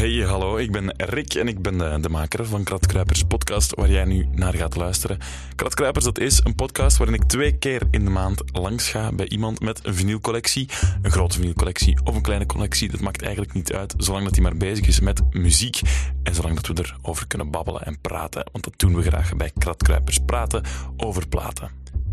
Hey, hallo, ik ben Rick en ik ben de, de maker van Kratkruipers podcast, waar jij nu naar gaat luisteren. Kratkruipers, dat is een podcast waarin ik twee keer in de maand langs ga bij iemand met een vinylcollectie. Een grote vinylcollectie of een kleine collectie, dat maakt eigenlijk niet uit, zolang dat hij maar bezig is met muziek en zolang dat we erover kunnen babbelen en praten, want dat doen we graag bij Kratkruipers, praten over platen.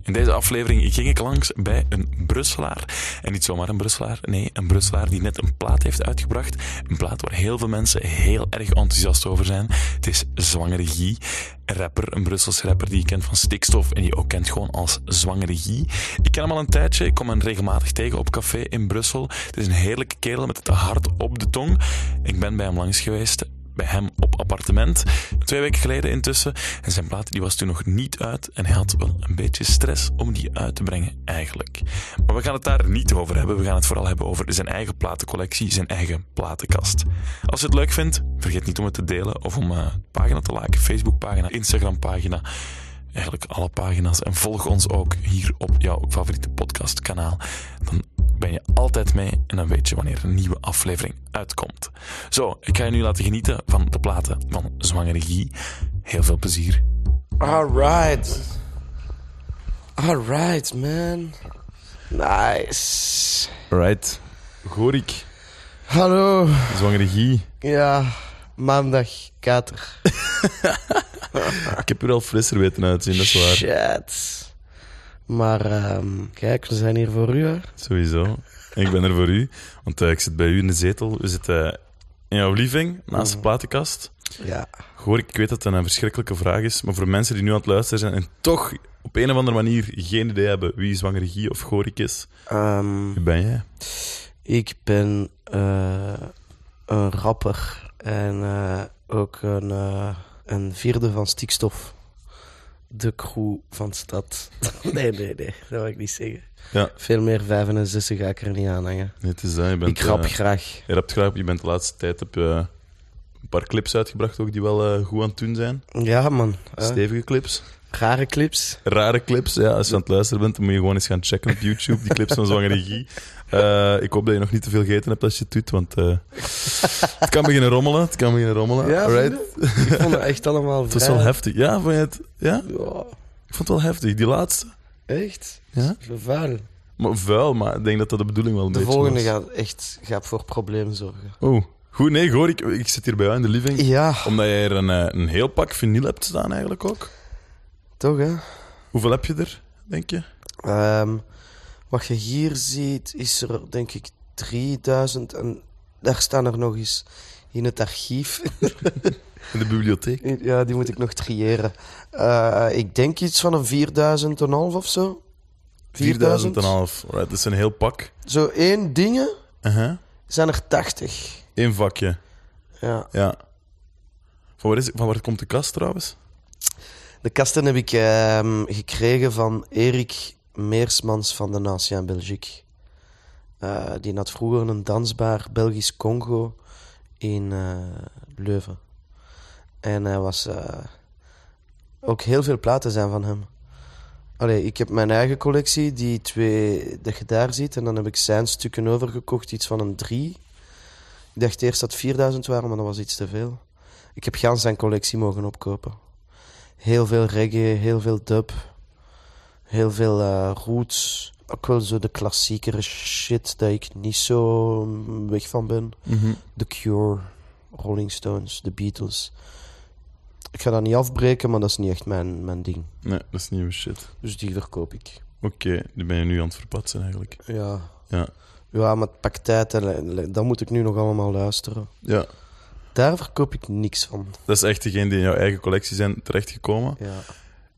In deze aflevering ging ik langs bij een Brusselaar. En niet zomaar een Brusselaar, nee, een Brusselaar die net een plaat heeft uitgebracht. Een plaat waar heel veel mensen heel erg enthousiast over zijn. Het is Zwangere Guy, een rapper, een Brusselse rapper die je kent van Stikstof en die je ook kent gewoon als Zwangere Guy. Ik ken hem al een tijdje, ik kom hem regelmatig tegen op café in Brussel. Het is een heerlijke kerel met het hart op de tong. Ik ben bij hem langs geweest bij hem op appartement. Twee weken geleden intussen. En zijn plaat die was toen nog niet uit. En hij had wel een beetje stress om die uit te brengen, eigenlijk. Maar we gaan het daar niet over hebben. We gaan het vooral hebben over zijn eigen platencollectie, zijn eigen platenkast. Als je het leuk vindt, vergeet niet om het te delen of om uh, pagina te liken. Facebookpagina, Instagrampagina eigenlijk alle pagina's. En volg ons ook hier op jouw favoriete podcastkanaal. Dan ben je altijd mee en dan weet je wanneer een nieuwe aflevering uitkomt. Zo, ik ga je nu laten genieten van de platen van Zwangere Guy. Heel veel plezier. Alright. Alright, man. Nice. Right. Gorik, Hallo. Zwangere Guy. Ja, maandag, kater. Ik heb er al frisser weten uitzien, dat is waar. Shit. Maar ehm, kijk, we zijn hier voor u, hè. Sowieso. Ik ben er voor u, want uh, ik zit bij u in de zetel. We zitten in jouw living, naast de platenkast. Ja. Gorik, ik weet dat dat een verschrikkelijke vraag is, maar voor mensen die nu aan het luisteren zijn en toch op een of andere manier geen idee hebben wie Zwangere Guy of Gorik is, Ehm, wie ben jij? ik ben eh, een rapper en eh, ook een, eh, een vierde van Stikstof. De crew van Stad. nee, nee, nee, dat wil ik niet zeggen. Ja, Veel meer vijf en een zessen ga ik er niet aan hangen. nee, het is dat. Je bent, Ik rap eh, graag. je rapt graag. Je bent de laatste tijd heb je een paar clips uitgebracht ook die wel eh, goed aan het doen zijn. Ja, man. Stevige clips. Rare clips. Rare clips, ja. Als je aan het luisteren bent, dan moet je gewoon eens gaan checken op YouTube, die clips van Zwangere Guy. Eh, ik hoop dat je nog niet te veel gegeten hebt als je het doet, want eh, het kan beginnen rommelen. Het kan beginnen rommelen. Ja, vind Ik vond het echt allemaal Het is vrij- wel heftig. Ja, vond je het? Ja? Ja, Ik vond het wel heftig. Die laatste. echt? Ja? Vuil. Maar vuil, maar ik denk dat dat de bedoeling wel een De beetje volgende was. gaat echt gaat voor problemen zorgen. Oh, goed. Nee, hoor, ik, ik zit hier bij jou in de living. Ja, Omdat jij er een, eh, een heel pak vinyl hebt staan eigenlijk ook. Toch hè? Hoeveel heb je er, denk je? Ehm, wat je hier ziet, is er denk ik 3000 en daar staan er nog eens in het archief. In de bibliotheek? ja, die moet ik nog triëren. Eh, ik denk iets van een 4000 en half of zo. 4000 en half. Right, dat is een heel pak. Zo één dingen Uh zijn er 80. Eén vakje. Ja. Ja. Van waar, is, van waar komt de kast trouwens? De kasten heb ik ehm, gekregen van Erik Meersmans van de Nation Belgique. Eh, die had vroeger een dansbaar Belgisch Congo in eh, Leuven. En hij was... eh, ook heel veel platen zijn van hem. Allee, ik heb mijn eigen collectie, die twee dat je daar ziet. En dan heb ik zijn stukken overgekocht, iets van een drie. Ik dacht eerst dat het 4000 waren, maar dat was iets te veel. Ik heb gans zijn collectie mogen opkopen. Heel veel reggae, heel veel dub. Heel veel eh, roots. Ook wel zo de klassiekere shit dat ik niet zo mm, weg van ben. The Cure, Rolling Stones, The Beatles. Ik ga dat niet afbreken, maar dat is niet echt mijn, mijn ding. Nee, dat is nieuwe shit. Dus die verkoop ik. Oké, die ben je nu aan het verpatsen eigenlijk. Ja, Ja. ja maar het pakt tijd en dat moet ik nu nog allemaal luisteren. Ja, Daar verkoop ik niks van. dat is echt degene die in jouw eigen collectie zijn terechtgekomen. Ja.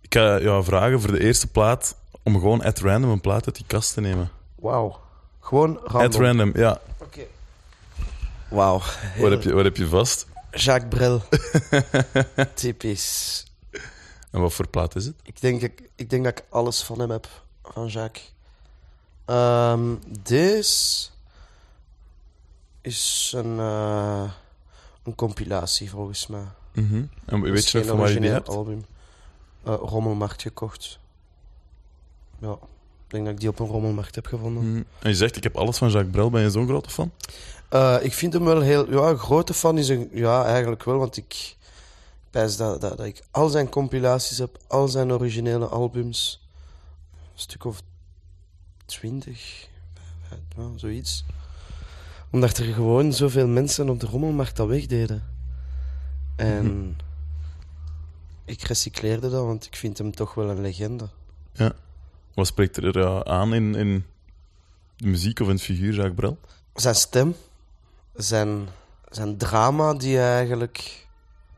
Ik ga jou vragen voor de eerste plaat om gewoon at random een plaat uit die kast te nemen. Wauw. Gewoon At random. ja. Oké. Wauw. Wat heb, je, wat heb je vast? Jacques Brel. Typisch. En wat voor plaat is het? Ik denk, ik, ik denk dat ik alles van hem heb, van Jacques. Ehm deze is een, eh, een compilatie, volgens mij. En Dat weet is je nog van waar je die hebt? album. Eh, rommelmarkt gekocht. Ja, ik denk dat ik die op een rommelmarkt heb gevonden. Mhm. En je zegt, ik heb alles van Jacques Brel. Ben je zo'n grote fan? Eh, ik vind hem wel heel... Ja, grote fan is een... Ja, eigenlijk wel, want ik... Pijs dat, dat, dat ik al zijn compilaties heb, al zijn originele albums. Een stuk of twintig, ja, zoiets. Omdat er gewoon zoveel mensen op de rommelmarkt dat wegdeden. En ik recycleerde dat, want ik vind hem toch wel een legende. Ja. Wat spreekt er eh, aan in, in de muziek of in het figuur Jacques Brel? Zijn stem, zijn, zijn drama die hij eigenlijk...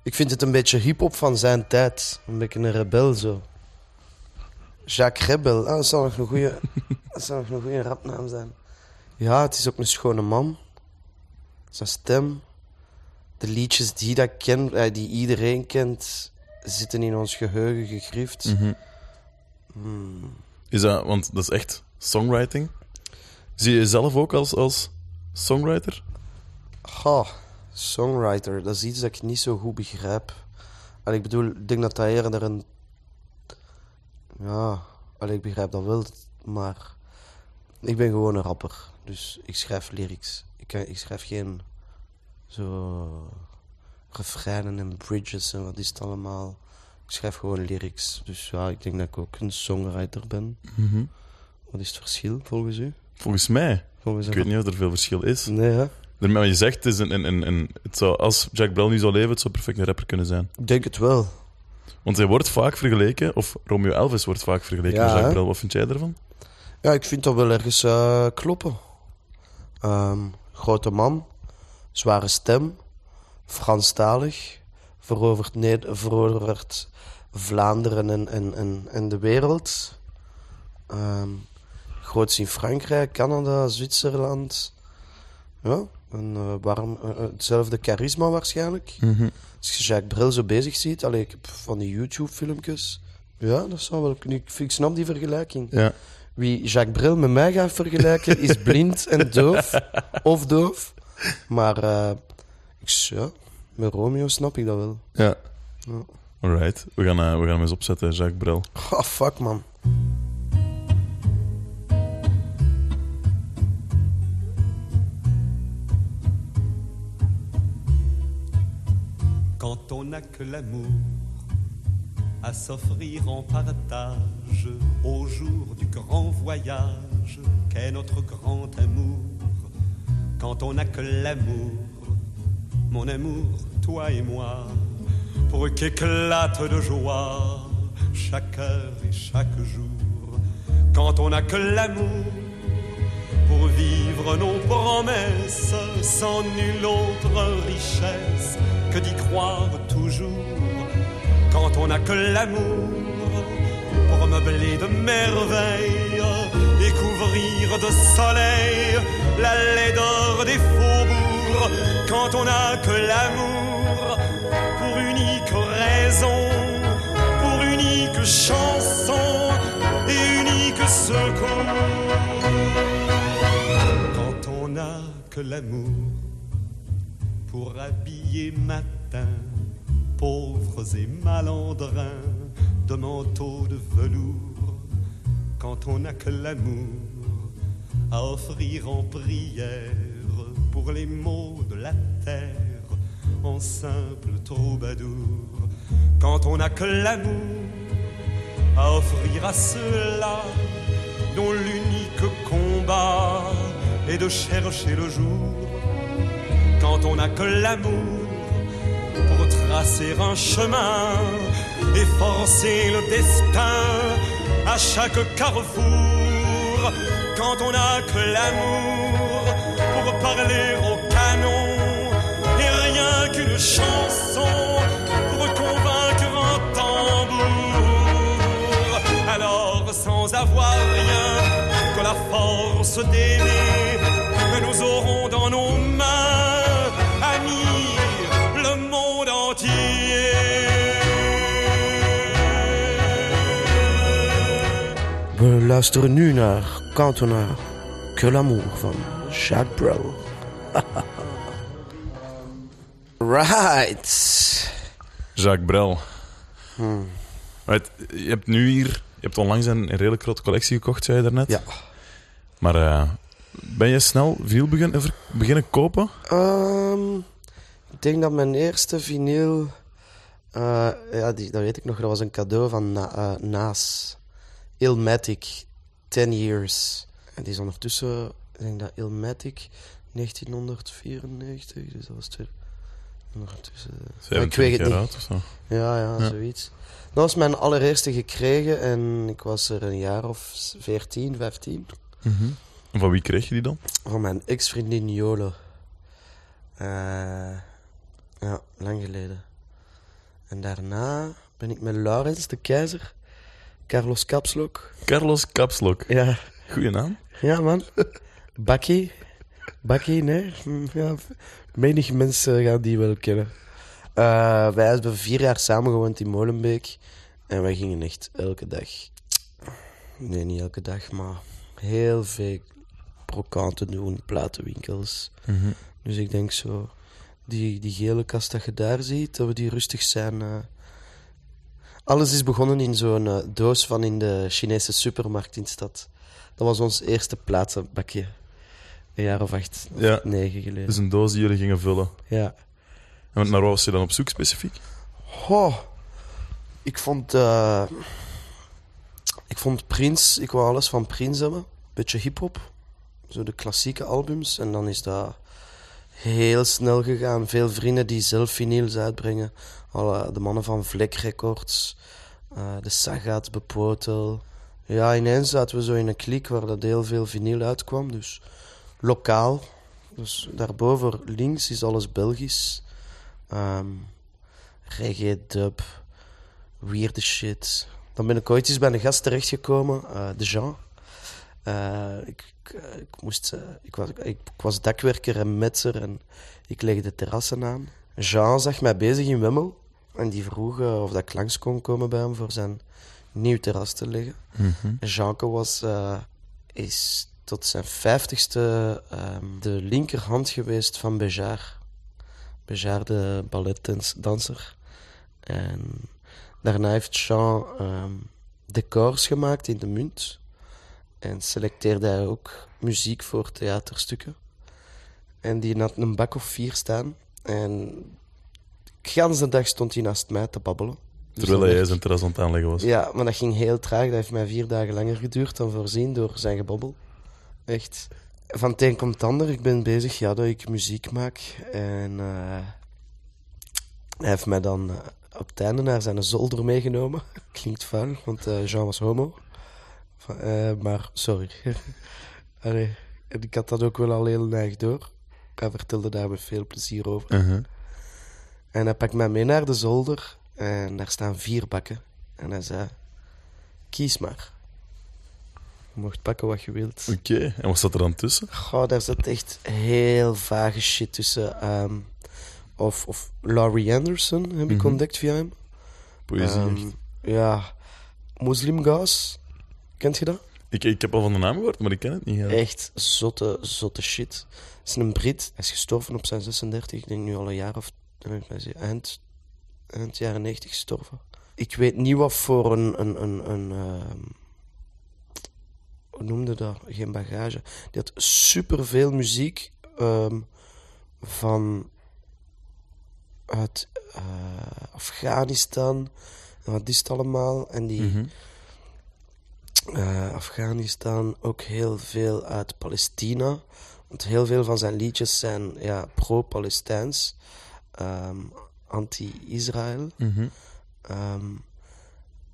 Ik vind het een beetje hip-hop van zijn tijd. Een beetje een rebel zo. Jacques Rebel, ah, dat zou nog een goede, dat zou nog een goede rapnaam zijn. Ja, het is ook een schone man. Zijn stem, de liedjes die, dat ken, eh, die iedereen kent, zitten in ons geheugen gegrift. Hmm. Is dat, want dat is echt songwriting. Zie je jezelf ook als, als songwriter? Ha, songwriter, dat is iets dat ik niet zo goed begrijp. Allee, ik bedoel, ik denk dat dat eerder een... Ja, allee, ik begrijp dat wel, maar... Ik ben gewoon een rapper, dus ik schrijf lyrics. Ik, kan- ik schrijf geen zo refreinen en bridges en wat is het allemaal. Ik schrijf gewoon lyrics, dus ja, ik denk dat ik ook een songwriter ben. Wat is het verschil volgens u? Volgens mij. Volgens Ik weet niet of er veel verschil is. Nee, hè? Maar je zegt, het is een, een, een, het zou, als Jack Brel nu zou leven, het zou perfect een rapper kunnen zijn. Ik denk het wel. Want hij wordt vaak vergeleken, of Romeo Elvis wordt vaak vergeleken Ja, met? Brel. Wat vind jij ervan? Ja, ik vind dat wel ergens eh, kloppen. Ehm, grote man, zware stem, Franstalig, veroverd, Vlaanderen en, en, en, en de wereld. Ehm groots in Frankrijk, Canada, Zwitserland. Ja, een eh, warm, eh, eh, hetzelfde charisma waarschijnlijk. Als je Jacques Brel zo bezig ziet, allee, ik heb van die YouTube-filmpjes. Ja, dat zou wel kunnen. Ik, ik snap die vergelijking. Ja. Wie Jacques Brel met mij gaat vergelijken, is blind en doof. Of doof. Maar eh, ik, ja, met Romeo snap ik dat wel. Ja. Ja. Alright, we gaan, eh, we gaan hem eens opzetten, Jacques Brel. Oh, fuck, man. Quand on n'a que l'amour à s'offrir en partage au jour du grand voyage qu'est notre grand amour. Quand on n'a que l'amour, mon amour, toi et moi, pour qu'éclate de joie chaque heure et chaque jour. Quand on n'a que l'amour pour vivre nos promesses sans nulle autre richesse que d'y croire toujours. Quand on n'a que l'amour pour meubler de merveilles et couvrir de soleil la laideur des faubourgs. Quand on n'a que l'amour pour unique raison, pour unique chanson et unique secours quand on n'a que l'amour pour habiller matin pauvres et malandrins de manteaux de velours, quand on n'a que l'amour à offrir en prière pour les maux de la terre en simple troubadour, quand on n'a que l'amour à offrir à ceux-là dont l'unique combat est de chercher le jour. Quand on n'a que l'amour tracer un chemin et forcer le destin à chaque carrefour. Quand on n'a que l'amour pour parler au canon et rien qu'une chanson pour convaincre un tambour. Alors, sans avoir rien que la force d'aimer, nous aurons dans nos mains, We luisteren nu naar Quand on a que l'amour van Jacques Brel. right. Jacques Brel. Right, je hebt nu hier... Je hebt onlangs een, een redelijk grote collectie gekocht, zei je daarnet. Ja. Maar eh, Ben je snel vinyl beginnen, beginnen kopen? Ehm, ik denk dat mijn eerste vinyl... eh, ja, die, dat weet ik nog. Dat was een cadeau van Na, eh, Naas. Ilmatic. 10 years. En die is ondertussen... Ik denk dat Ilmatic 1994, dus dat was twee... Ondertussen... Maar ik 27 weet het niet. oud of zo. Ja, ja, Ja. zoiets. Dat was mijn allereerste gekregen en ik was er een jaar of 14, 15. Mhm. En van wie kreeg je die dan? Van mijn ex-vriendin Jole. Eh, ja, lang geleden. En daarna ben ik met Laurens de Keizer, Carlos Kapslok. Carlos Kapslok. Ja, Goeie naam. ja man. Bakkie. Bakkie, nee. Ja, menig mensen gaan die wel kennen. Eh, wij hebben vier jaar samen gewoond in Molenbeek. En wij gingen echt elke dag... Nee, niet elke dag, maar heel veel brokanten doen, platenwinkels. Mhm. Dus ik denk zo, die, die gele kast dat je daar ziet, dat we die rustig zijn. eh. Alles is begonnen in zo'n eh, doos van in de Chinese supermarkt in de stad. Dat was ons eerste platenbakje. Een jaar of acht, of Ja. negen geleden. Dus een doos die jullie gingen vullen. Ja. En naar wat was je dan op zoek specifiek? Oh, ik vond... eh, ik vond Prince... Ik wou alles van Prince hebben. Beetje hip-hop. Zo de klassieke albums. En dan is dat heel snel gegaan. Veel vrienden die zelf vinyls uitbrengen. Alle, de mannen van Vlek Records. eh, de Sagat, Bepotel. Ja, ineens zaten we zo in een kliek waar dat heel veel vinyl uitkwam. Dus lokaal. Dus daarboven links is alles Belgisch. Ehm reggae, dub, weird shit. Dan ben ik ooit eens bij een gast terechtgekomen, eh de Jean. Eh, ik, ik, eh, ik, moest, eh, ik, was, ik, ik was dakwerker en metser en ik legde terrassen aan. Jean zag mij bezig in Wemmel en die vroeg of dat ik langs kon komen bij hem voor zijn nieuw terras te leggen. En Jeanke was, is tot zijn vijftigste ehm, de linkerhand geweest van Bejar. Bejar, de balletdanser. En daarna heeft Jean ehm, decors gemaakt in de munt. En selecteerde hij ook muziek voor theaterstukken. En die had een bak of vier staan. En de dag stond hij naast mij te babbelen. Dus Terwijl hij zijn terras aan het aanleggen was. ja, maar dat ging heel traag. Dat heeft mij vier dagen langer geduurd dan voorzien door zijn gebabbel. Echt. Van het een komt het ander. Ik ben bezig ja, dat ik muziek maak. En eh, hij heeft mij dan eh, op het einde naar zijn zolder meegenomen. Klinkt vuil, want eh, Jean was homo. Van, eh, maar sorry. Allee, en ik had dat ook wel al heel neig door. Hij vertelde daar met veel plezier over. Mhm. En hij pakt mij mee naar de zolder en daar staan vier bakken. En hij zei: Kies maar. Je mocht pakken wat je wilt. Oké, en wat zat er dan tussen? Goh, daar zit echt heel vage shit tussen. ehm, of, of Laurie Anderson heb ik Mhm. ontdekt via hem. Poëzie. Ehm, ja, Muslim Gas. Kent je dat? Ik, ik heb al van de naam gehoord, maar ik ken het niet. Ja. Echt zotte, zotte shit. Het is een Brit. Hij is gestorven op zijn 36. Ik denk nu al een jaar of eind, eind jaren 90 gestorven. Ik weet niet wat voor een. een, een, een ehm, hoe noemde dat? Geen bagage. Die had superveel muziek ehm, van. uit eh, Afghanistan. En wat is het allemaal? En die. Mhm. Eh, Afghanistan, ook heel veel uit Palestina. Want heel veel van zijn liedjes zijn ja, pro-Palestijns, ehm, anti-Israël. Mhm. Ehm,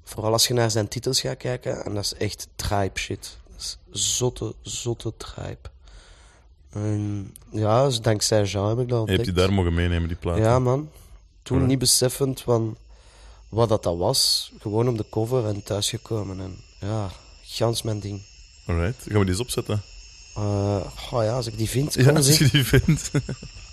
vooral als je naar zijn titels gaat kijken, en dat is echt tribe shit. Dat is zotte, zotte tribe. En ja, dus dankzij Jean heb ik dat Je ontdekt. die daar mogen meenemen, die plaat. Ja, man. Toen niet beseffend van wat dat, dat was. Gewoon op de cover en thuisgekomen. En ja, gans mijn ding. Alright, gaan we die eens opzetten? Eh oh ja, als ik die vind, Ja, kan als ze. je die vindt.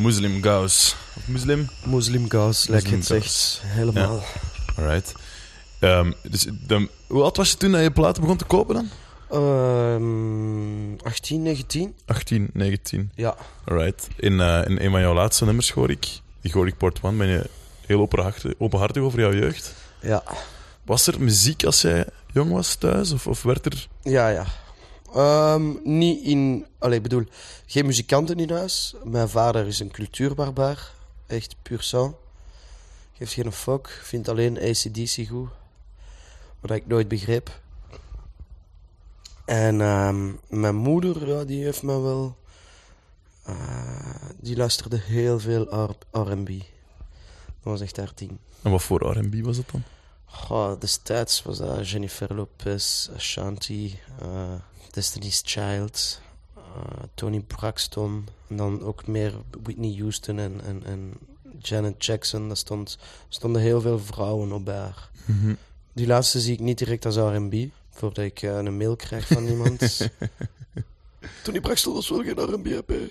Muslim Gauss. Of Muslim? Muslim Gauss, lijkt je het Muslim zegt. Helemaal. Alright. Ehm, dus, dan, hoe oud was je toen dat je platen begon te kopen dan? Ehm 18, 19? 18, 19. Ja. Alright. In, eh, in een van jouw laatste nummers hoor ik, die hoor ik Port One, ben je heel openhartig, openhartig over jouw jeugd. Ja. Was er muziek als jij jong was thuis? Of, of werd er... Ja, ja. Ehm, niet in... Allee, ik bedoel, geen muzikanten in huis. Mijn vader is een cultuurbarbaar. Echt puur sang. Geeft geen fuck. Vindt alleen ACDC goed. Wat ik nooit begreep. En ehm, mijn moeder, die heeft me wel... eh, die luisterde heel veel R&B. Dat was echt haar ding. En wat voor R&B was dat dan? Goh, destijds was dat Jennifer Lopez, Ashanti, eh, Destiny's Child, eh, Tony Braxton. En dan ook meer Whitney Houston en, en, en Janet Jackson. Daar stond, stonden heel veel vrouwen op haar. Die laatste zie ik niet direct als R&B. Voordat ik eh, een mail krijg van iemand. Tony Braxton was wel geen R&B, hè.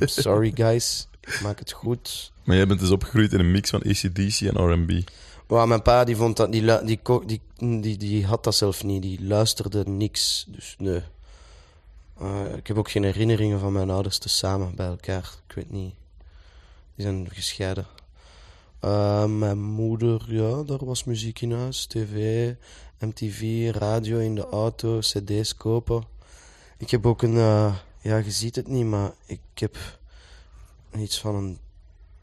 I'm sorry, guys. Ik maak het goed. Maar jij bent dus opgegroeid in een mix van ACDC en R&B. Maar mijn pa die vond dat, die, die, die, die, die had dat zelf niet. Die luisterde niks. Dus nee. Eh, ik heb ook geen herinneringen van mijn ouders te samen bij elkaar. Ik weet niet. Die zijn gescheiden. Eh, mijn moeder, ja, daar was muziek in huis. TV, MTV, radio in de auto, cd's kopen. Ik heb ook een, eh, ja, je ziet het niet, maar ik heb iets van een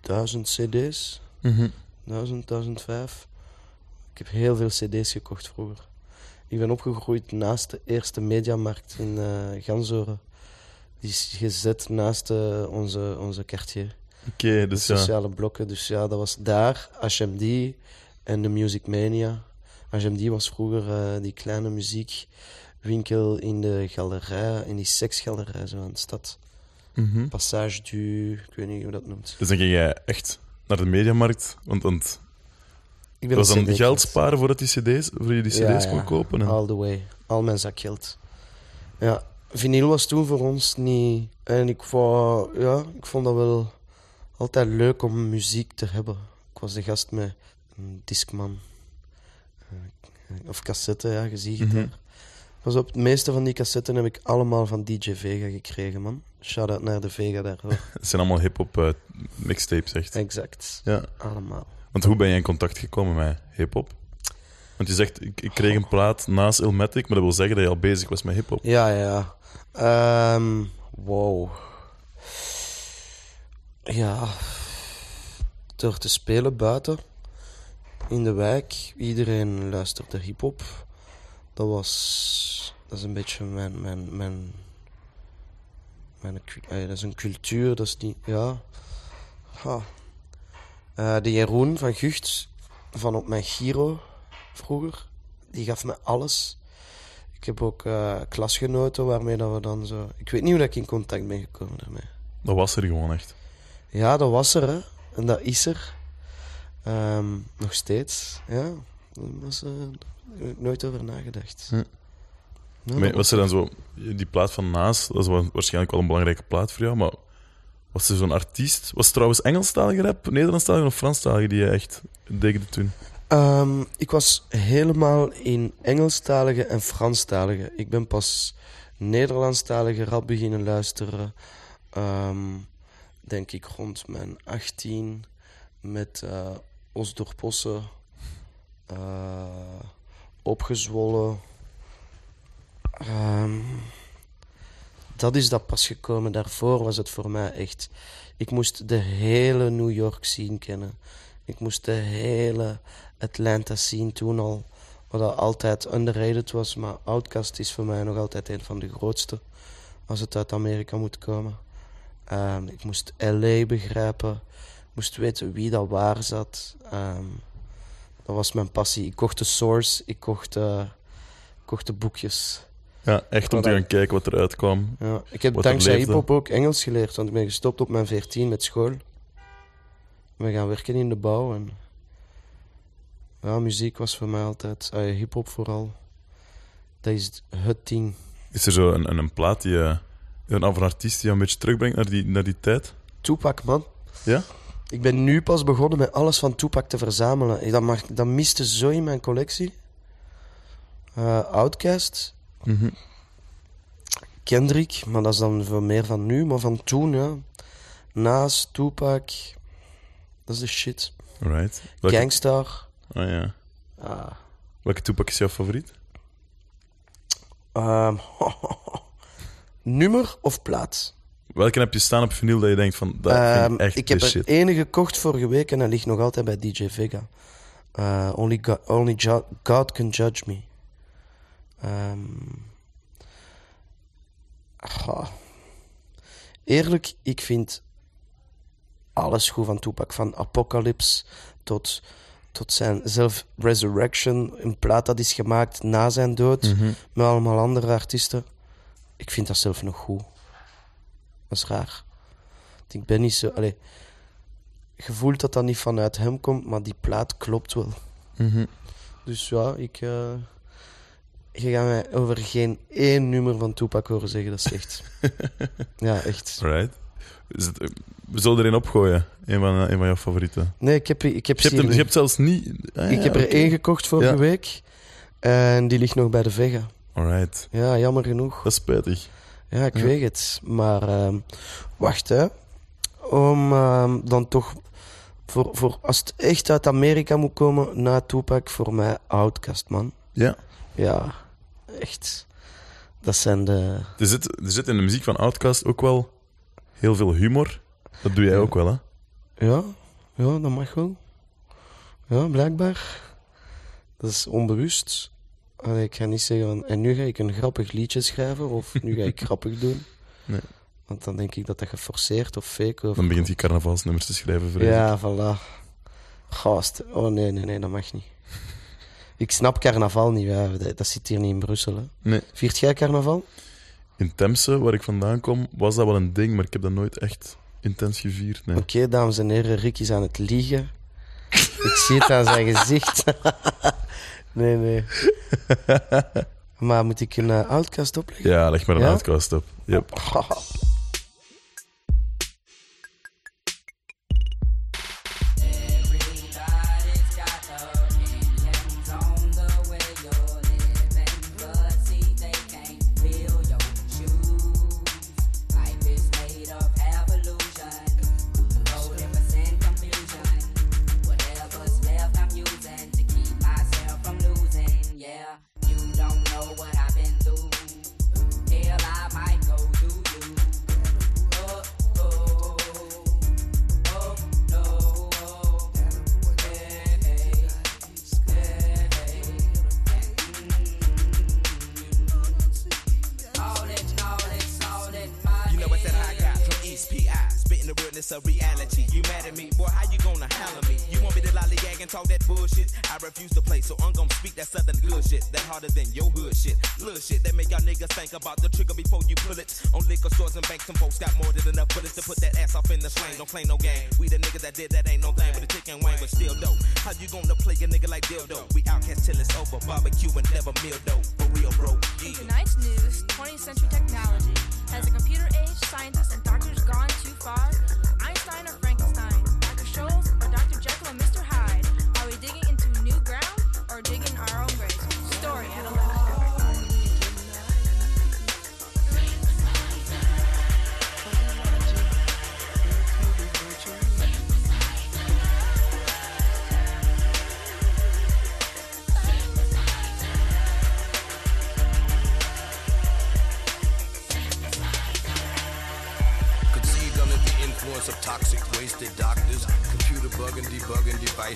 duizend cd's. 1000, 1005. Ik heb heel veel cd's gekocht vroeger. Ik ben opgegroeid naast de eerste mediamarkt in Ganzoren. Die is gezet naast eh, onze, onze quartier. Oké, De dus ja. sociale blokken. Dus ja, dat was daar, HMD en de Music Mania. HMD was vroeger eh, die kleine muziekwinkel in de galerij, in die seksgalerij zo aan de stad. Mhm. Passage du, ik weet niet hoe dat noemt. Dus dan ging jij echt naar de mediamarkt, want, want Ik ben was dan CD geld sparen voordat die cd's, voor je die cd's Ja, kon ja. kopen. En... All the way. Al mijn zakgeld. Ja, vinyl was toen voor ons niet... En ik, wou, ja, ik vond dat wel altijd leuk om muziek te hebben. Ik was de gast met een Discman. Eh, Of cassette, ja, het Mhm. daar. Pas op, de meeste van die cassetten heb ik allemaal van DJ Vega gekregen, man. Shout-out naar de Vega daarvoor. Het zijn allemaal hip-hop eh, mixtapes, echt. exact. Ja. Allemaal. Want hoe ben je in contact gekomen met hip-hop? Want je zegt, ik, ik kreeg een plaat naast Ilmatic, maar dat wil zeggen dat je al bezig was met hip-hop. Ja, ja. Ehm wow. Ja. Door te spelen buiten. In de wijk. Iedereen luisterde hip-hop. Dat was. Dat is een beetje mijn. mijn, mijn, mijn eh, dat is een cultuur, dat is niet. Ja. Ha. Eh, de Jeroen van Gucht, van op mijn Giro vroeger, die gaf me alles. Ik heb ook eh, klasgenoten waarmee dat we dan zo... Ik weet niet hoe dat ik in contact ben gekomen daarmee. Dat was er gewoon echt. Ja, dat was er, hè. En dat is er. Ehm, nog steeds, ja. Dat was, nooit over nagedacht. Hm. Maar was er dan zo, die plaat van Naast, dat is wa- waarschijnlijk wel een belangrijke plaat voor jou, maar was er zo'n artiest? Was het trouwens Engelstalige rap, Nederlandstalige of Franstalige die je echt deed toen? Ehm, ik was helemaal in Engelstalige en Franstalige. Ik ben pas Nederlandstalige rap beginnen luisteren. ehm, denk ik rond mijn 18 met eh Osdorp Posse, eh, Opgezwollen. Ehm, dat is dat pas gekomen. Daarvoor was het voor mij echt. Ik moest de hele New York scene kennen. Ik moest de hele Atlanta scene toen al. Wat altijd underrated was. Maar Outkast is voor mij nog altijd een van de grootste. Als het uit Amerika moet komen. Ehm, ik moest LA begrijpen. Ik moest weten wie dat waar zat. Ehm, dat was mijn passie. Ik kocht de source. Ik kocht, eh, ik kocht de boekjes. Ja, echt om te gaan kijken wat eruit kwam. Ja, ik heb dankzij hip-hop ook Engels geleerd, want ik ben gestopt op mijn 14 met school. We gaan werken in de bouw en. Ja, muziek was voor mij altijd. ja, hip-hop vooral. Dat is het ding. Is er zo een, een, een plaat die je, een, of een artiest die je een beetje terugbrengt naar die, naar die tijd? Tupac, man. Ja? Ik ben nu pas begonnen met alles van Tupac te verzamelen. Dat, mag, dat miste zo in mijn collectie. Eh Outcast. Mhm. Kendrick, maar dat is dan veel meer van nu, maar van toen, ja. Nas, Tupac. Dat is de shit. Right. Welke, Gangstar. oh, ja. Ah. Welke Tupac is jouw favoriet? Ehm, nummer of plaat? Welke heb je staan op vinyl dat je denkt van, dat vind Ehm, ik echt ik heb de er shit? ene gekocht vorige week en dat ligt nog altijd bij DJ Vega. Eh, only God, only Ju- God Can Judge Me. Ehm, ah. Eerlijk, ik vind alles goed van Tupac. Van Apocalypse tot, tot zijn zelf-resurrection. Een plaat dat is gemaakt na zijn dood. Mhm. Met allemaal andere artiesten. Ik vind dat zelf nog goed. Dat is raar. Want Ik ben niet zo... Allee, je voelt dat dat niet vanuit hem komt, maar die plaat klopt wel. Mhm. Dus ja, ik... eh, je gaat mij over geen één nummer van Tupac horen zeggen dat is slecht. ja, echt. Right. Is het, we zullen erin opgooien. Een van, eh, een van jouw favorieten. Nee, ik heb, ik heb, Je hebt, hem, je hebt zelfs niet... Ah, ik ja, heb er één gekocht vorige Ja. week. En die ligt nog bij de Vega. Alright. Ja, jammer genoeg. Dat is spijtig. Ja, ik Ja. weet het. Maar ehm, wacht, hè. Om ehm, dan toch... Voor, voor, als het echt uit Amerika moet komen, na Tupac, voor mij Outkast, man. Ja. Ja, echt. Dat zijn de... Er zit, er zit in de muziek van Outkast ook wel heel veel humor. Dat doe jij Ja. ook wel, hè? Ja, ja, dat mag wel. Ja, blijkbaar. Dat is onbewust. Allee, ik ga niet zeggen van... En nu ga ik een grappig liedje schrijven, of nu ga ik grappig doen. Nee. Want dan denk ik dat dat geforceerd of fake of... Dan begint hij carnavalsnummers te schrijven, vrees. Ja, voilà. Gast. Oh nee, nee, nee, dat mag niet. Ik snap carnaval niet, ja. dat, dat zit hier niet in Brussel. Hè. Nee. Viert jij carnaval? In Temse, waar ik vandaan kom, was dat wel een ding, maar ik heb dat nooit echt intens gevierd. Nee. Oké, dames en heren, Rick is aan het liegen. Ik zie het aan zijn gezicht. Nee, nee. Maar moet ik een uh, outcast opleggen? Ja, leg maar een Ja? Outkast op. Yep.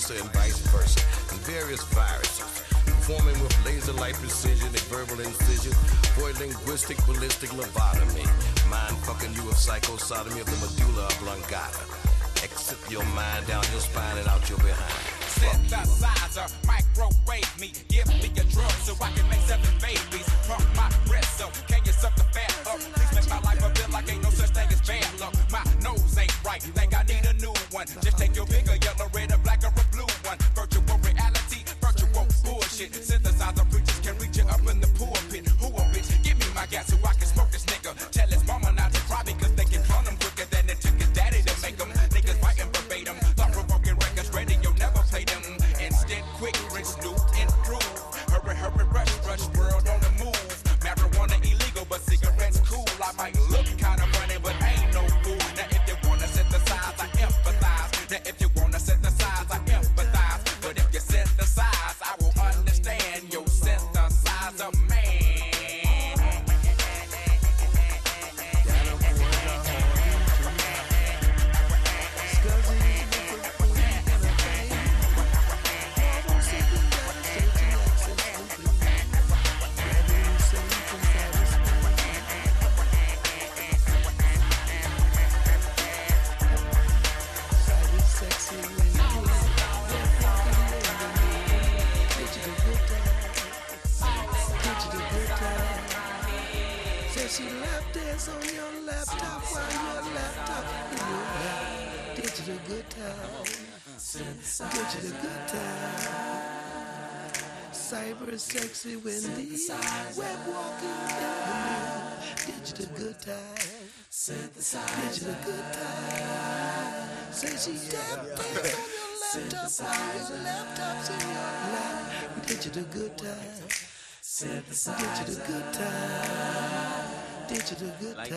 debugging and vice versa, and various viruses. Performing with laser-like precision and verbal incision for a linguistic ballistic lobotomy. Mind fucking you with psychosodomy of the medulla oblongata. Exit your mind down your spine and out your behind. synthesizer, microwave me, give me a drug so I can make seven babies. Pump my breast so can you suck the fat up? Please make my life a bit like ain't no such thing as bad luck. My nose ain't right, think I need a new one. Just take your Cyber sexy Wendy. Web walking in the mirror. Digital good time. Digital good time. Say she tap dance on your laptop while your laptop's in your lap. Digital good time. Digital good time. Digital good time.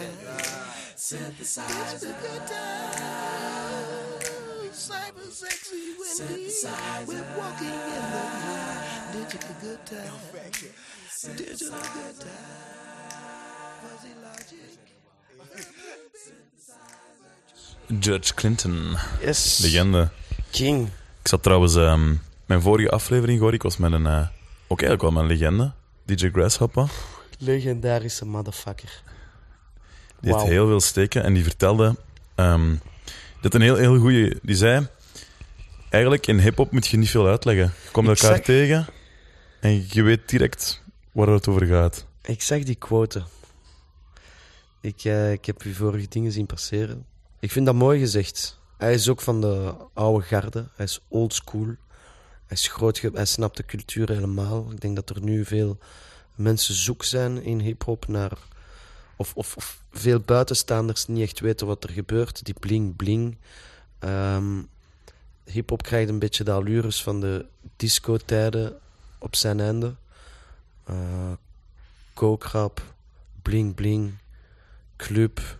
Digital good time. Cyber sexy Wendy. We're walking in the night. Digital good time. Digital good time. Fuzzy logic. George Clinton, Yes. legende. King. Ik zat trouwens, ehm, mijn vorige aflevering hoor ik was met een, eh, ook eigenlijk wel met een legende, DJ Grasshopper. Legendarische motherfucker. Die had Wauw. heel veel steken en die vertelde, ehm die had een heel, heel goede, die zei, eigenlijk in hip-hop moet je niet veel uitleggen. Je komt elkaar tegen en je weet direct waar het over gaat. Ik zag die quote. Ik, eh, ik heb uw vorige dingen zien passeren. Ik vind dat mooi gezegd. Hij is ook van de oude garde. Hij is old school. Hij is groot. Hij snapt de cultuur helemaal. Ik denk dat er nu veel mensen zoek zijn in hip-hop naar. Of, of, veel buitenstaanders niet echt weten wat er gebeurt. Die bling-bling. Ehm hip-hop krijgt een beetje de allures van de disco-tijden op zijn einde. Eh kookrap, bling bling, club.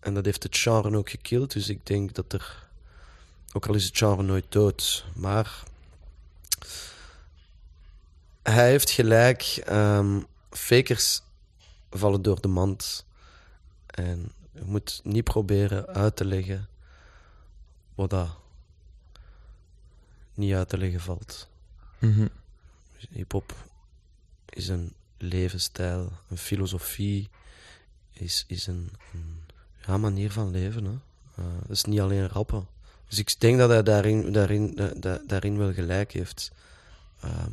En dat heeft het genre ook gekild. Dus ik denk dat er, ook al is het genre nooit dood, maar hij heeft gelijk. ehm, fakers vallen door de mand. En je moet niet proberen uit te leggen wat dat niet uit te leggen valt. Hip-hop is een levensstijl, een filosofie, is, is een, een ja, manier van leven. Hè. Eh, is niet alleen rappen. Dus ik denk dat hij daarin, daarin, da- da- daarin wel gelijk heeft. Ehm,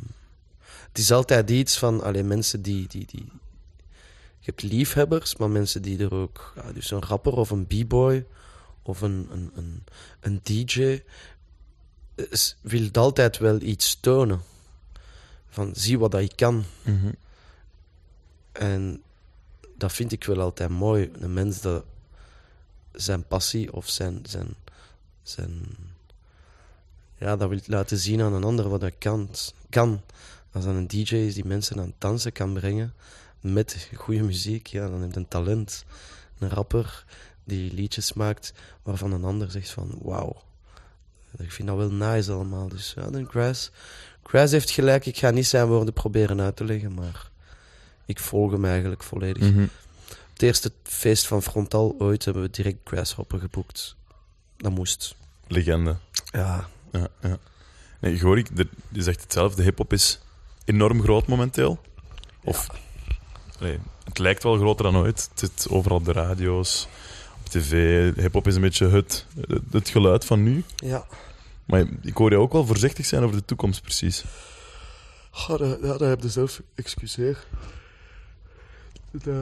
het is altijd iets van alleen mensen die, die, die. Je hebt liefhebbers, maar mensen die er ook. Ja, dus een rapper of een b-boy of een, een, een, een DJ. is- wil altijd wel iets tonen. Van zie wat dat je kan. Mhm. En dat vind ik wel altijd mooi. Een mens dat zijn passie of zijn, zijn, zijn ja, dat wil laten zien aan een ander wat hij kan. kan. Als dat een DJ is die mensen aan het dansen kan brengen met goede muziek, ja, dan je een talent. Een rapper die liedjes maakt waarvan een ander zegt van wauw. Ik vind dat wel nice allemaal. Dus ja, dan Grass. Grass heeft gelijk, ik ga niet zijn woorden proberen uit te leggen, maar ik volg hem eigenlijk volledig. Mhm. Het eerste feest van Frontal ooit hebben we direct Grasshopper geboekt. Dat moest. Legende. Ja, Ja, ja. Nee, Gorik, je zegt hetzelfde. Hip-hop is enorm groot momenteel. Of, nee, het lijkt wel groter dan ooit. Het zit overal op de radio's, op tv. Hip-hop is een beetje het, het geluid van nu. ja. Maar ik hoor je ook wel voorzichtig zijn over de toekomst, precies. Oh, dat, heb je zelf. Excuseer.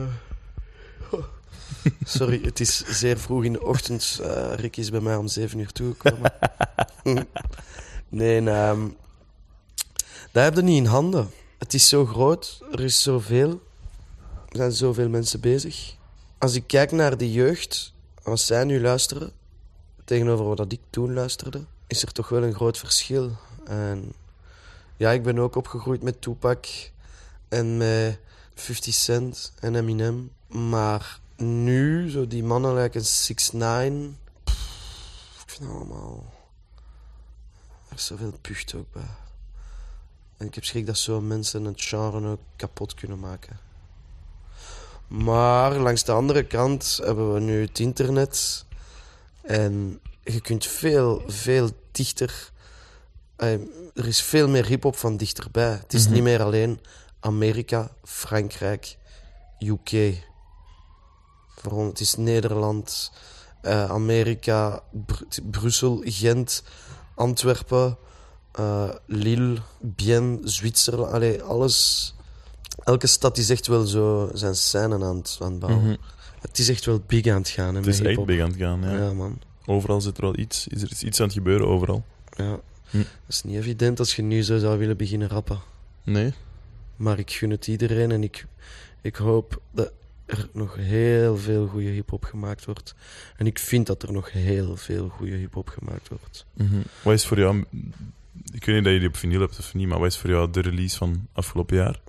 Sorry, het is zeer vroeg in de ochtend. Eh, Rick is bij mij om zeven uur toegekomen. nee, ehm dat heb je niet in handen. Het is zo groot, er is zoveel. Er zijn zoveel mensen bezig. Als ik kijk naar de jeugd, als zij nu luisteren, tegenover wat dat ik toen luisterde, is er toch wel een groot verschil. En ja, ik ben ook opgegroeid met Tupac en met 50 Cent en Eminem. Maar nu, zo die mannen lijken 6 9 Ik vind het allemaal... Er is zoveel pucht ook bij. En ik heb schrik dat zo mensen het genre ook kapot kunnen maken. Maar langs de andere kant hebben we nu het internet. En je kunt veel, veel dichter eh, er is veel meer hip-hop van dichterbij. Het is niet meer alleen Amerika, Frankrijk, UK. Het is Nederland, eh, Amerika, Br- Brussel, Gent, Antwerpen, eh, Lille, Bien, Zwitserland. Allee, alles. elke stad is echt wel zo zijn scène aan het, aan het bouwen. Mhm. Het is echt wel big aan het gaan. Hè, Het is echt big aan het gaan. Ja. Ja, man. Overal zit er al iets. Is er iets aan het gebeuren overal? Ja. Hm. Dat is niet evident als je nu zo zou willen beginnen rappen. Nee. Maar ik gun het iedereen en ik, ik hoop dat er nog heel veel goede hip-hop gemaakt wordt. En ik vind dat er nog heel veel goede hip-hop gemaakt wordt. Mhm. Wat is voor jou... Ik weet niet dat je die op vinyl hebt of niet, maar wat is voor jou de release van afgelopen jaar?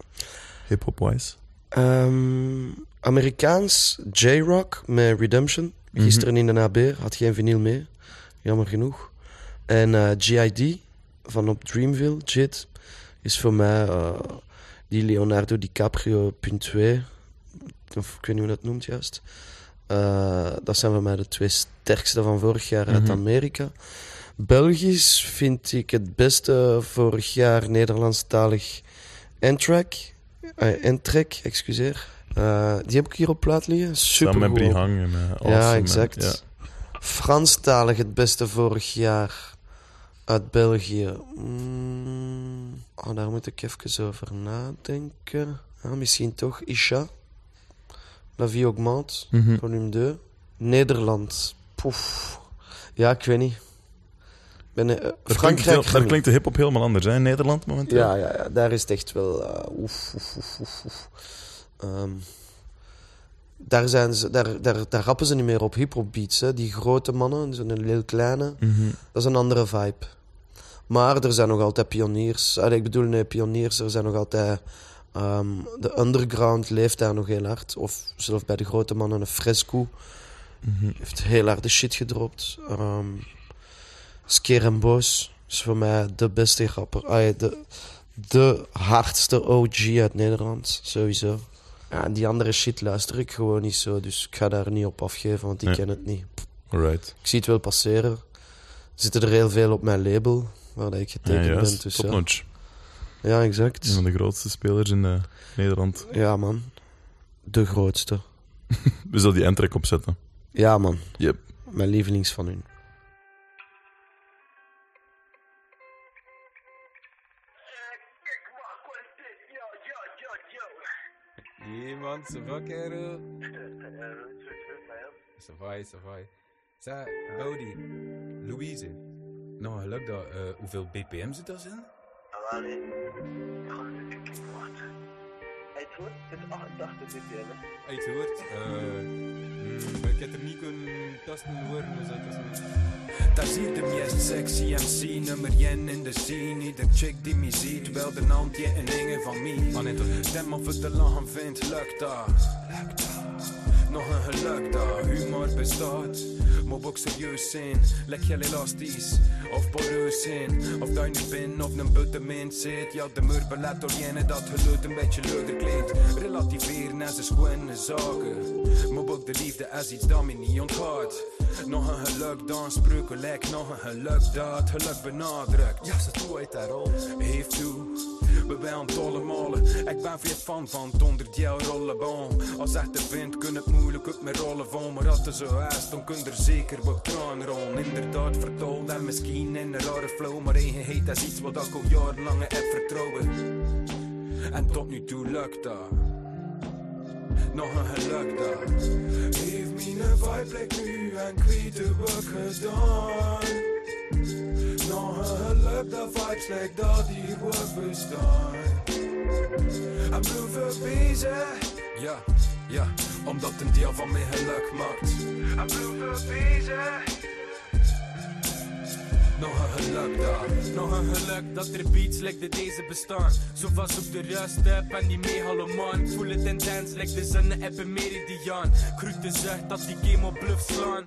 Hip-hop-wise? Ehm, Amerikaans J-Rock met Redemption. Mhm. Gisteren in de AB had geen vinyl mee. Jammer genoeg. En eh, GID van op Dreamville, JIT, is voor mij eh, die Leonardo DiCaprio punt 2. Of ik weet niet hoe dat noemt juist. Eh, dat zijn voor mij de twee sterkste van vorig jaar uit Mhm. Amerika. Belgisch vind ik het beste vorig jaar Nederlandstalig N-Track. N-Track, excuseer. Eh, die heb ik hier op plaat liggen. Super Samen met Brihang en eh, Awesome Ja, exact. ja. Franstalig het beste vorig jaar uit België. Mm, oh, daar moet ik even over nadenken. Ja, misschien toch Isha. La Vie Augmente, Mhm. volume 2. Nederland. Poef. Ja, ik weet niet. Ben, eh, klinkt, Frankrijk. heel- daar klinkt de hip-hop helemaal anders hè, in Nederland momenteel. Ja, ja, ja, daar is het echt wel. eh, oef, oef, oef, oef, Ehm, daar, zijn ze, daar, daar, daar rappen ze niet meer op hip-hop beats. Hè. Die grote mannen, zo'n heel kleine, Mhm. dat is een andere vibe. Maar er zijn nog altijd pioniers. Allee, ik bedoel, nee, pioniers, er zijn nog altijd. ehm, de underground leeft daar nog heel hard. Of zelfs bij de grote mannen, een Fresco Mhm. heeft heel harde shit gedropt. Ehm Skeer en Boos is voor mij de beste rapper. De, de hardste OG uit Nederland, sowieso. Ja, die andere shit luister ik gewoon niet zo, dus ik ga daar niet op afgeven, want ik Nee. ken het niet. Alright. Ik zie het wel passeren. Er zitten er heel veel op mijn label, waar ik Ja, getekend ben. Dus ja. Topnotch. ja, exact. Een van de grootste spelers in eh, Nederland. Ja, man. De grootste. We zullen die endtrack opzetten. Ja, man. Yep. Mijn lievelings van hun. Man, ça va, Kero? Ça va, ça va. Zeg, Bodie, Louise. Nou, geluk dat. eh, hoeveel BPM zit dat in? Uit hoort. Eh, mm, ik heb er niet kunnen tasten horen, dus dat is niet. Daar ziet de meest sexy MC, nummer 1 in de scene. Ieder chick die me ziet, wel de naam een dingen van mij. Ah. Stem of het te lang vindt, lukt dat. Nog een geluk dat humor bestaat. Moet ook serieus zijn, lek je elastisch of poreus zijn. Of dat je nu of een buttement zit. Ja, de muur belet door jene dat geluid een beetje leuker klinkt. Relativeren is een schone zaken. Maar ook de liefde is iets dat me niet ontgaat. Nog een geluk dan spreuken lek, nog een geluk dat geluk benadrukt. Ja, ze toe uit daarom. Heeft toe. We zijn het allemaal. Ik ben veel fan van het onder jouw rollenboom. Als echt de wind kun het moeilijk op mijn rollen van. Maar als het zo is, dan kun er zeker wat kraan rollen. Inderdaad verteld en misschien in een rare flow. Maar eigenheid is iets wat ik al jarenlang heb vertrouwen. En tot nu toe lukt dat. Nog een geluk dat. Geef me een like nu en ik weet de wat gedaan. Nog een geluk dat vibes like dat hier wordt bestaan. En blijven bezig. Ja, ja, omdat een deel van mijn geluk maakt. En blijven bezig. Nog een geluk daar. Nog een geluk dat er beats like de deze bestaan. Zo vast op de rust heb en die. Ik voel het intens like de zonne heb een meridiaan. Groet de zucht dat die game op bluff slaan.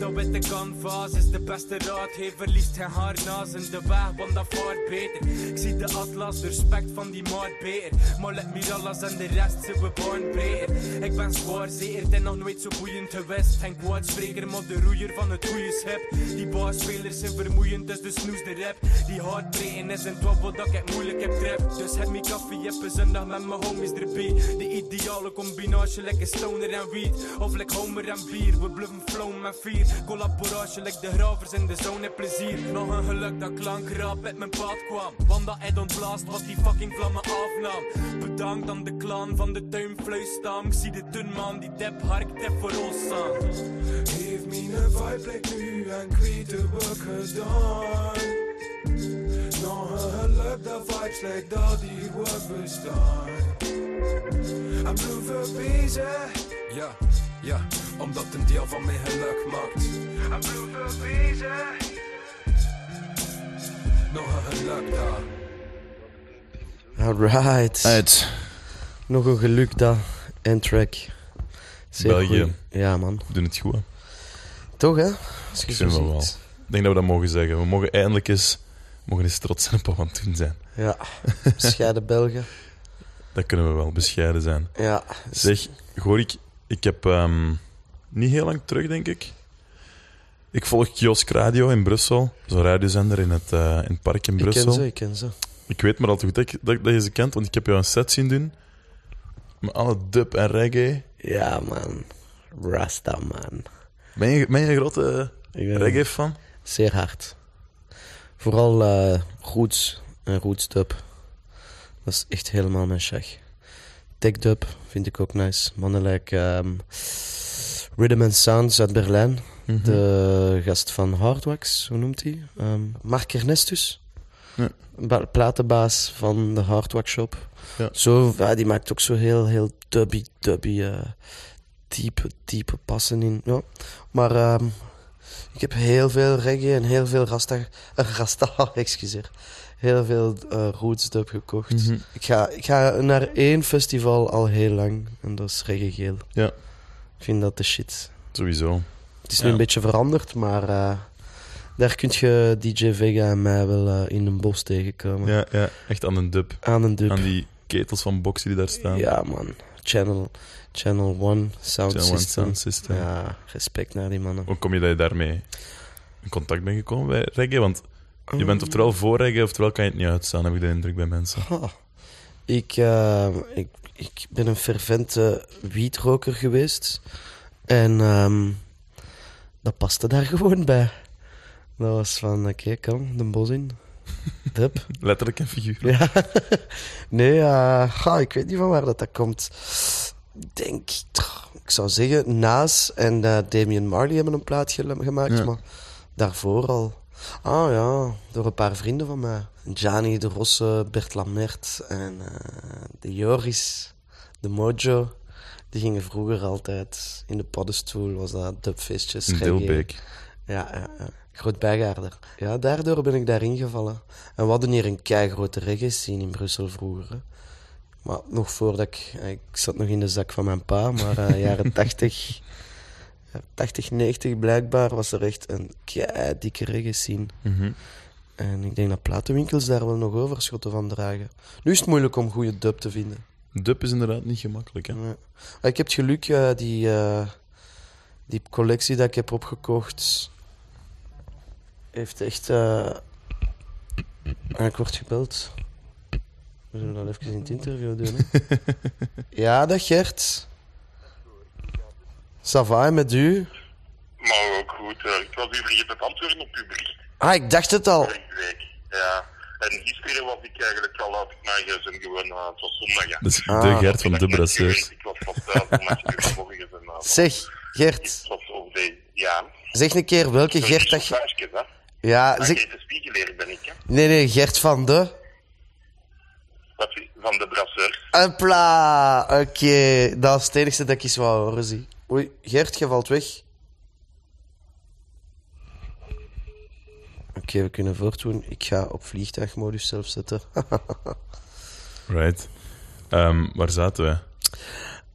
Dat witte canvas is de beste raad. Hij verliest geen haar naast in de weg, want dat vaart beter. Ik zie de atlas, de respect van die maat beter. Maar let Mirallas en de rest zijn we baan breder. Ik ben zwaar zeer en nog nooit zo boeiend geweest. Geen kwaadspreker, maar de roeier van het goede schip. Die baasspelers zijn vermoeiend, dus de snoes de rap. Die hard trainen is een twab wat ik het moeilijk heb tref. Dus heb me koffie, heb een zondag met mijn homies erbij. De ideale combinatie, lekker stoner en weed. Of lekker homer en bier. We bluffen flow met vier. Collaboratie, like de gravers in de zone plezier. Nog een geluk dat klank rap uit mijn pad kwam. Want dat hij ontblaast wat die fucking vlammen afnam. Bedankt aan de clan van de tuinfluistam. Ik zie de dun man die tap hard tap voor ons aan. Geef me een vibe like nu en weet de work gedaan. Nog een geluk dat vibes like dat die work bestaan. I'm blue bezig. Ja, ja, omdat een deel van mijn geluk maakt. Nog een geluk daar. Alright. Uit Nog een geluk dat. En track. Zeer België. goed. Ja, man. doen het goed. hè. Toch, hè? Als Ik vind wel. Ik denk dat we dat mogen zeggen. We mogen eindelijk eens, mogen eens trots zijn op wat we aan het doen zijn. Ja. Bescheiden Belgen. Dat kunnen we wel bescheiden zijn. Ja. Zeg, Gorik, ik heb ehm, niet heel lang terug, denk ik. Ik volg Kiosk Radio in Brussel. Zo'n radiozender in het, eh, in het park in Ik Brussel. ken ze, ik ken ze. Ik weet maar al te goed dat, ik- dat, dat je ze kent, want ik heb jou een set zien doen. Met alle dub en reggae. Ja, man. Rasta, man. Ben je, ben je een grote Ik reggae-fan? Zeer hard. Vooral eh roots en roots dub. Dat is echt helemaal mijn shag. Tech dub vind ik ook nice. Mannen like ehm, Rhythm and Sounds uit Berlijn. Mhm. De gast van Hardwax, hoe noemt hij? Ehm Mark Ernestus. Ja. Ba- platenbaas van de Hardwax Shop. Ja. Zo, ja, die maakt ook zo heel, heel dubby, dubby, eh, diepe, diepe passen in. Ja. Maar ehm, ik heb heel veel reggae en heel veel rasta, uh, rasta excuseer. Heel veel eh roots dub gekocht. Mhm. ik, ga, ik ga naar één festival al heel lang en dat is reggae geel. Ja. Ik vind dat de shit. Sowieso. Het is Ja. nu een beetje veranderd, maar eh, daar kun je DJ Vega en mij wel eh, in een bos tegenkomen. Ja, ja, echt aan een dub. Aan een dub. Aan die ketels van boxen die daar staan. Ja, man. Channel, Channel One Sound Channel One System. Sound System. Ja, respect naar die mannen. Hoe kom je dat je daarmee in contact bent gekomen bij reggae? Want je bent oftewel voor reggae, oftewel kan je het niet uitstaan, heb ik de indruk bij mensen. Ha. Ik, eh, ik, ik ben een fervente wietroker geweest. En ehm, dat paste daar gewoon bij. Dat was van, oké, kom, de bos in. Dub. Letterlijk en figuurlijk. Ja. Nee, ga, ik weet niet van waar dat, dat komt. Ik denk, ik zou zeggen, Naas en eh, Damien Marley hebben een plaat gel- gemaakt, Ja. maar daarvoor al. Ah ja, door een paar vrienden van mij. Gianni de Rosse, Bert Lamert en eh, de Joris, de Mojo. Die gingen vroeger altijd in de paddenstoel, was dat dubfeestjes. Dilbeek. Ja, ja, ja. Groot bijgaarder. Ja, daardoor ben ik daarin gevallen. En we hadden hier een keigrote reggae scene in Brussel vroeger. hè. Maar nog voordat ik... Ik zat nog in de zak van mijn pa, maar eh, jaren 80... ja, 80, 90 blijkbaar was er echt een dikke reggae scene. Mhm. En ik denk dat platenwinkels daar wel nog overschotten van dragen. Nu is het moeilijk om goede dub te vinden. Dub is inderdaad niet gemakkelijk, hè? Maar Ik heb het geluk, eh, die, eh, die collectie dat ik heb opgekocht, heeft echt. eh, ik word gebeld. We zullen dat even in het interview doen. Hè? ja, dat Gert. Sava met u? Maar ook goed. eh, ik was u vergeten te antwoorden op uw bericht Ah, ik dacht het al. week. Ja. En gisteren was ik eigenlijk al uit mijn gsm gewoon. eh, het was zondag. Ja. Ah. de Gert van Ik de Brasseurs. Ik was pas thuis om mijn morgens en uh, Zeg, Gert, Het was over de... Ja. zeg een keer welke Gert dat je. Ja, zeg. kijk, de spiegeleer ben ik, hè. Nee, nee, Gert van de. Wat, van de brasseurs. Hopla, oké. Dat is het enige dat ik eens wou horen, zie. Oei, Gert, je valt weg. Oké, we kunnen voortdoen. Ik ga op vliegtuigmodus zelf zetten. Right. Ehm, waar zaten we?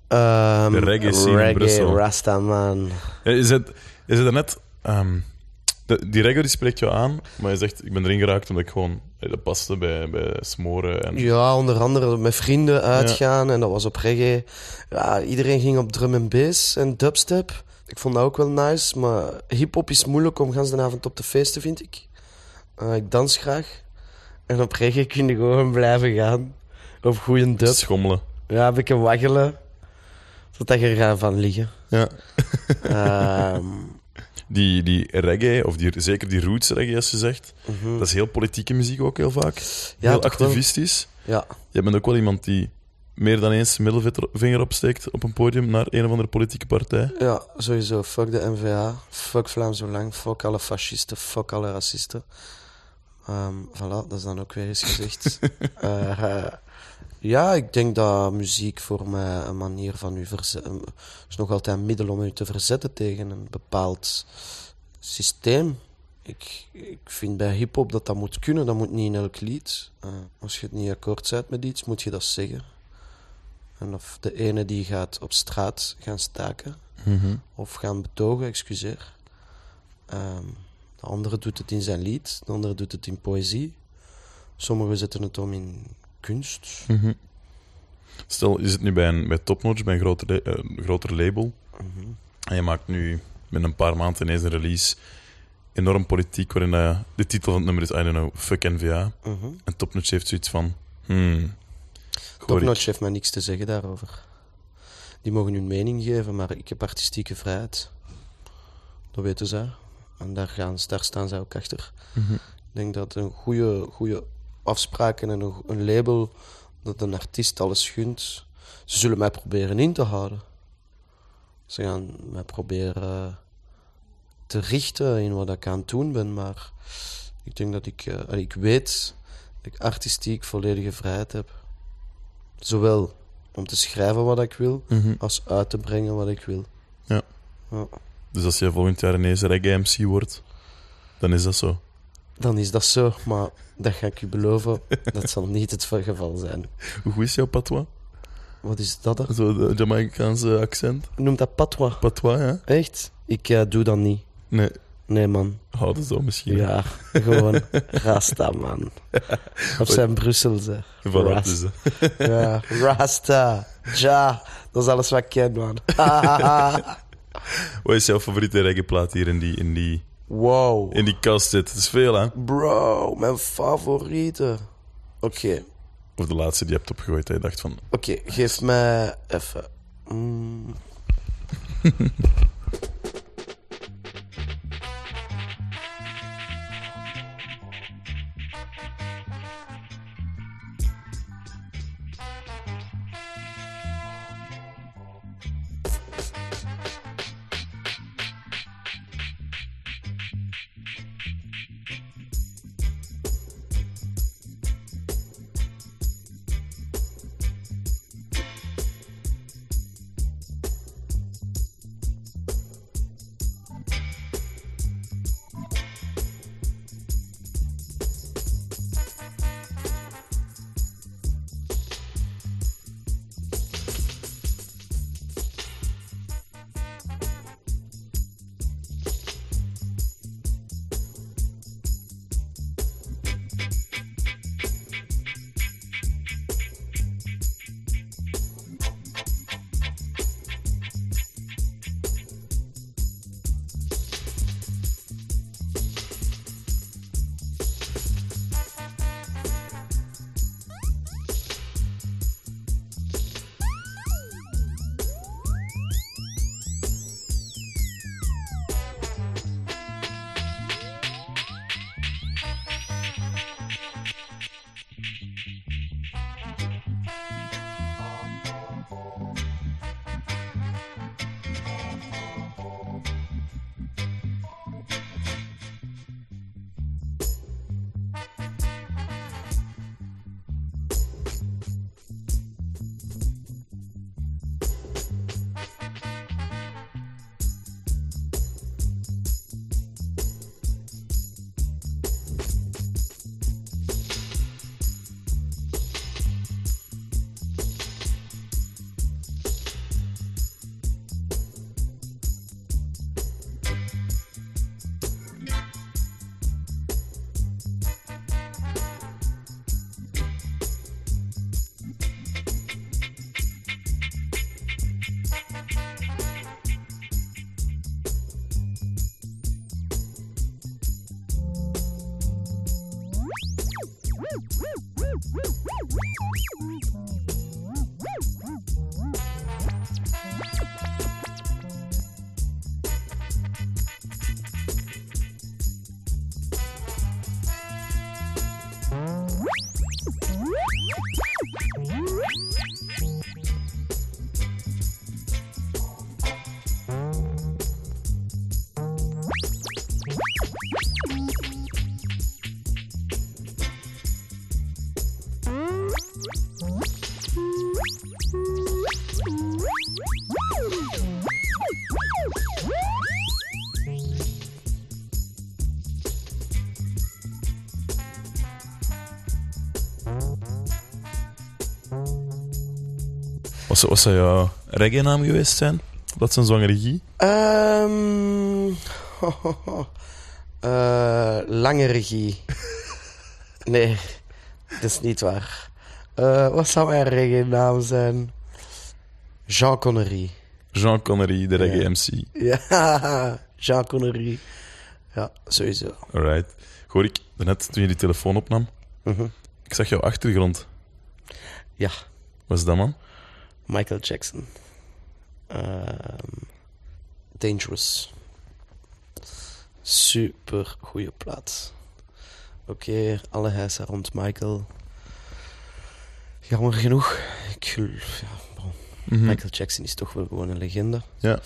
Ehm, De reggae scene in reggae, Brussel. Rastaman. Ja, is het, is het net... ehm, de, die reggae die spreekt jou aan, maar je zegt, ik ben erin geraakt omdat ik gewoon... eh, Dat paste bij, bij smoren en... Ja, onder andere met vrienden uitgaan en dat was op reggae. Ja, iedereen ging op drum en bass en dubstep. Ik vond dat ook wel nice, maar hip-hop is moeilijk om gans de avond op te feesten, vind ik. Eh, ik dans graag. En op reggae kun je gewoon blijven gaan. Op goede dub. Schommelen. Ja, een beetje waggelen. Zodat je er gaat van liggen. Ja. Ehm, Die, die reggae, of die, zeker die roots reggae, als je zegt, Mhm. dat is heel politieke muziek ook heel vaak. Ja, heel wel. activistisch. Ja. Je bent ook wel iemand die meer dan eens middelvinger opsteekt op een podium naar een of andere politieke partij. Ja, sowieso. Fuck de NVA. Fuck Vlaams Belang. Fuck alle fascisten. Fuck alle racisten. Ehm voilà, dat is dan ook weer eens gezegd. Eh, ja, ik denk dat muziek voor mij een manier van u verzetten... is nog altijd een middel om u te verzetten tegen een bepaald systeem. Ik, ik vind bij hip-hop dat dat moet kunnen, dat moet niet in elk lied. Eh, als je het niet akkoord bent met iets, moet je dat zeggen. En of de ene die gaat op straat gaan staken Mhm. of gaan betogen, excuseer. Ehm, de andere doet het in zijn lied, de andere doet het in poëzie. Sommigen zetten het om in kunst. Mhm. Stel, je zit nu bij een bij Topnotch, bij een groter, eh, groter label. Mhm. En je maakt nu met een paar maanden ineens een release. Enorm politiek, waarin eh, de titel van het nummer is, I don't know, Fuck NVA. Mhm. En Topnotch heeft zoiets van, hmm... Topnotch heeft mij niks te zeggen daarover. Die mogen hun mening geven, maar ik heb artistieke vrijheid. Dat weten zij. En daar, gaan, daar staan zij ook achter. Mhm. Ik denk dat een goede, goede afspraken en een, een label dat een artiest alles gunt. Ze zullen mij proberen in te houden. Ze gaan mij proberen te richten in wat ik aan het doen ben, maar ik denk dat ik, eh, ik weet dat ik artistiek volledige vrijheid heb. Zowel om te schrijven wat ik wil, Mhm. als uit te brengen wat ik wil. Ja. Ja. Dus als je volgend jaar ineens reggae MC wordt, dan is dat zo. Dan is dat zo, maar dat ga ik u beloven, dat zal niet het geval zijn. Hoe goed is jouw patois? Wat is dat dan? Zo de Jamaicaanse accent? Noemt dat patois? Patois, ja? Echt? Ik eh, doe dat niet. Nee. Nee, man. Houden zo misschien. Ja, gewoon Rasta, man. Of zijn Brussel, zeg. Voilà, dus, Ja, Rasta. Ja, dat is alles wat ik ken, man. Wat is jouw favoriete reggae-plaat hier in die, in die, wow. in die kast zit? Het is veel, hè? Bro, mijn favoriete. Oké, Of de laatste die je hebt opgegooid, dat je dacht van... oké, geef mij even. Mm. Wat zou, wat zou jouw reggae-naam geweest zijn? Dat zijn zwangere regie? Ehm eh, lange regie. nee, dat is niet waar. Eh, wat zou mijn reggae naam zijn? Jean Connery. Jean Connery, de reggae Ja. MC. Ja, Jean Connery. Ja, sowieso. Alright. Hoor ik net toen je die telefoon opnam? Mhm. Ik zag jouw achtergrond. Ja, Wat is dat, man? Michael Jackson. Ehm, Dangerous. Super goede plaat. Oké, alle heisa rond Michael. Jammer genoeg. Ik, ja, bon. Mhm. Michael Jackson is toch wel gewoon een legende. Ja.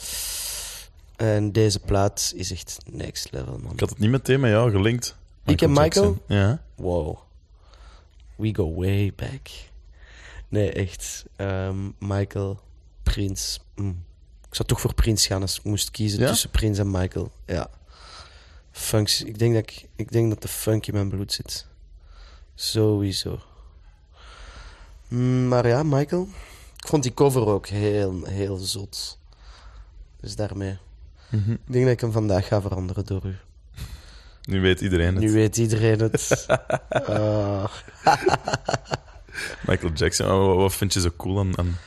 En deze plaat is echt next level, man. Ik had het niet meteen met jou gelinkt. Ik en Michael? Jackson. Ja. Wow. We go way back. Nee, echt. Ehm, Michael, Prins. mm. Ik zou toch voor Prins gaan als ik moest kiezen Ja? tussen Prins en Michael. Ja. Funks. Ik denk dat, ik, ik denk dat de funk in mijn bloed zit. Sowieso. Mm, maar ja, Michael. Ik vond die cover ook heel, heel zot. Dus daarmee. Mhm. Ik denk dat ik hem vandaag ga veranderen door u. Nu weet iedereen het. Nu weet iedereen het. Ah. Michael Jackson. Oh, Wat, vind je zo cool aan, aan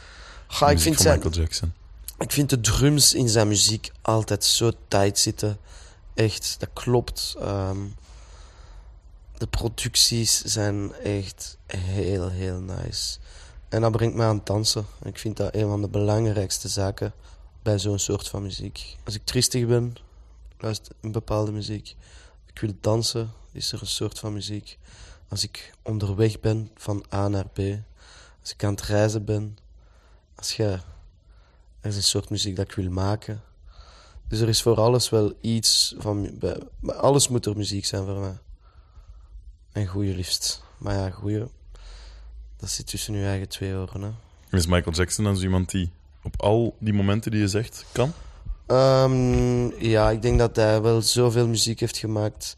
Ga, ik vind van zijn, Michael Jackson? Ik vind de drums in zijn muziek altijd zo tight zitten. Echt, dat klopt. Ehm, de producties zijn echt heel, heel nice. En dat brengt mij aan het dansen. Ik vind dat een van de belangrijkste zaken bij zo'n soort van muziek. Als ik tristig ben, luister een bepaalde muziek. Ik wil dansen, is er een soort van muziek. Als ik onderweg ben van A naar B. Als ik aan het reizen ben. Als je er is een soort muziek dat ik wil maken. Dus er is voor alles wel iets van... bij- alles moet er muziek zijn voor mij. En goede liefst. Maar ja, goede... Dat zit tussen je eigen twee oren, hè. Is Michael Jackson dan zo iemand die op al die momenten die je zegt kan? Ehm, ja, ik denk dat hij wel zoveel muziek heeft gemaakt.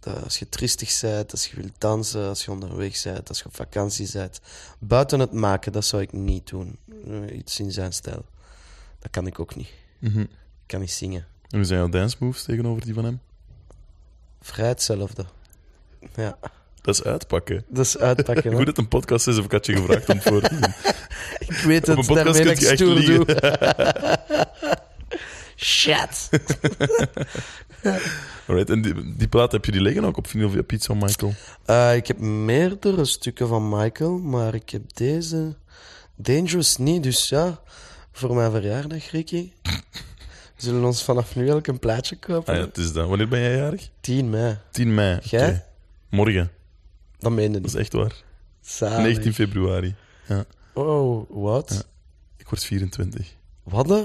Dat als je tristig bent, als je wilt dansen, als je onderweg bent, als je op vakantie bent. Buiten het maken, dat zou ik niet doen. Eh, Iets in zijn stijl. Dat kan ik ook niet. Mhm. Ik kan niet zingen. En hoe zijn jouw dance moves tegenover die van hem? Vrij hetzelfde. Ja. Dat is uitpakken. Dat is uitpakken, hè. Goed dat een podcast is, of ik had je gevraagd om het voor te doen. Ik weet Op het, een podcast daarmee dat kun je ik stoer doe. Shit. Alright, en die, die plaat heb je die liggen ook op vinyl via Pizza Michael? Eh, ik heb meerdere stukken van Michael, maar ik heb deze Dangerous niet. Dus ja, voor mijn verjaardag, Ricky, zullen we ons vanaf nu elk een plaatje kopen. Ah ja, het is dat. Wanneer ben jij jarig? 10 mei. 10 mei. oké. Jij? Morgen. Dat meen je Dat niet. is echt waar. Zalig. 19 februari. Ja. Oh, wat? Ja. Ik word 24. Wat? hè?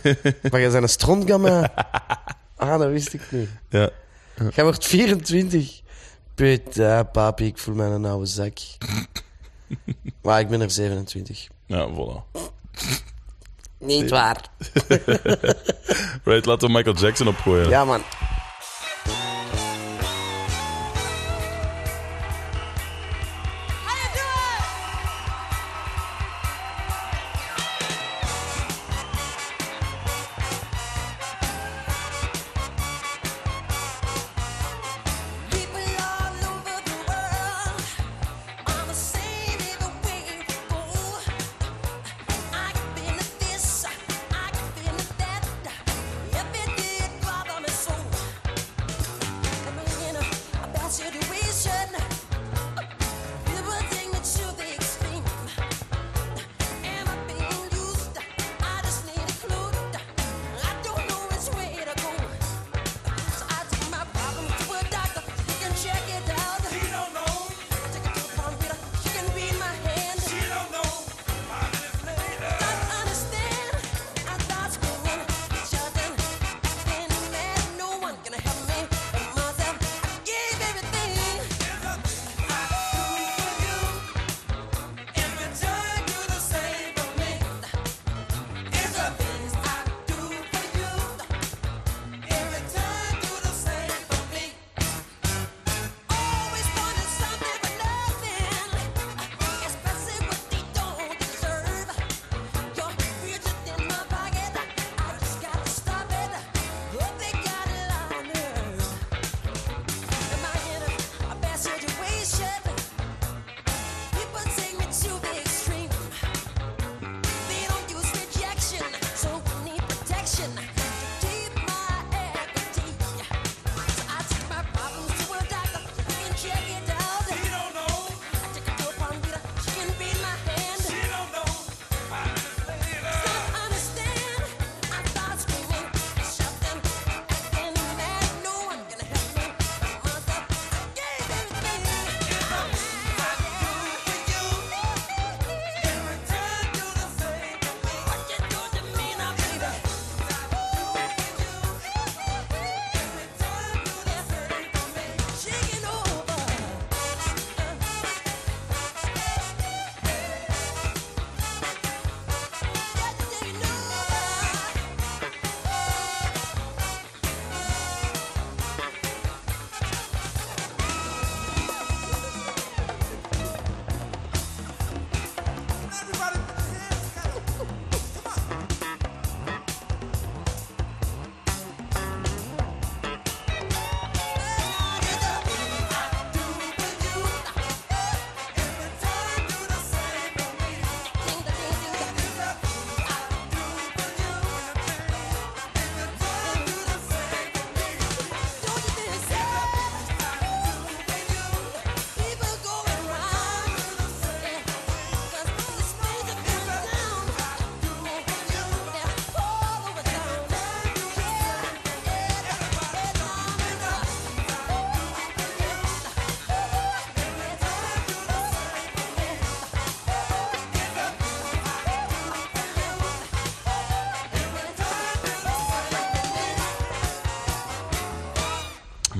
maar jij bent een strontgamma. Ah, dat wist ik niet. Ja. Jij wordt 24. Puta, papi, ik voel mij een oude zak. maar ik ben er 27. Ja, voilà. Niet waar. Right, laten we Michael Jackson opgooien. Ja, man.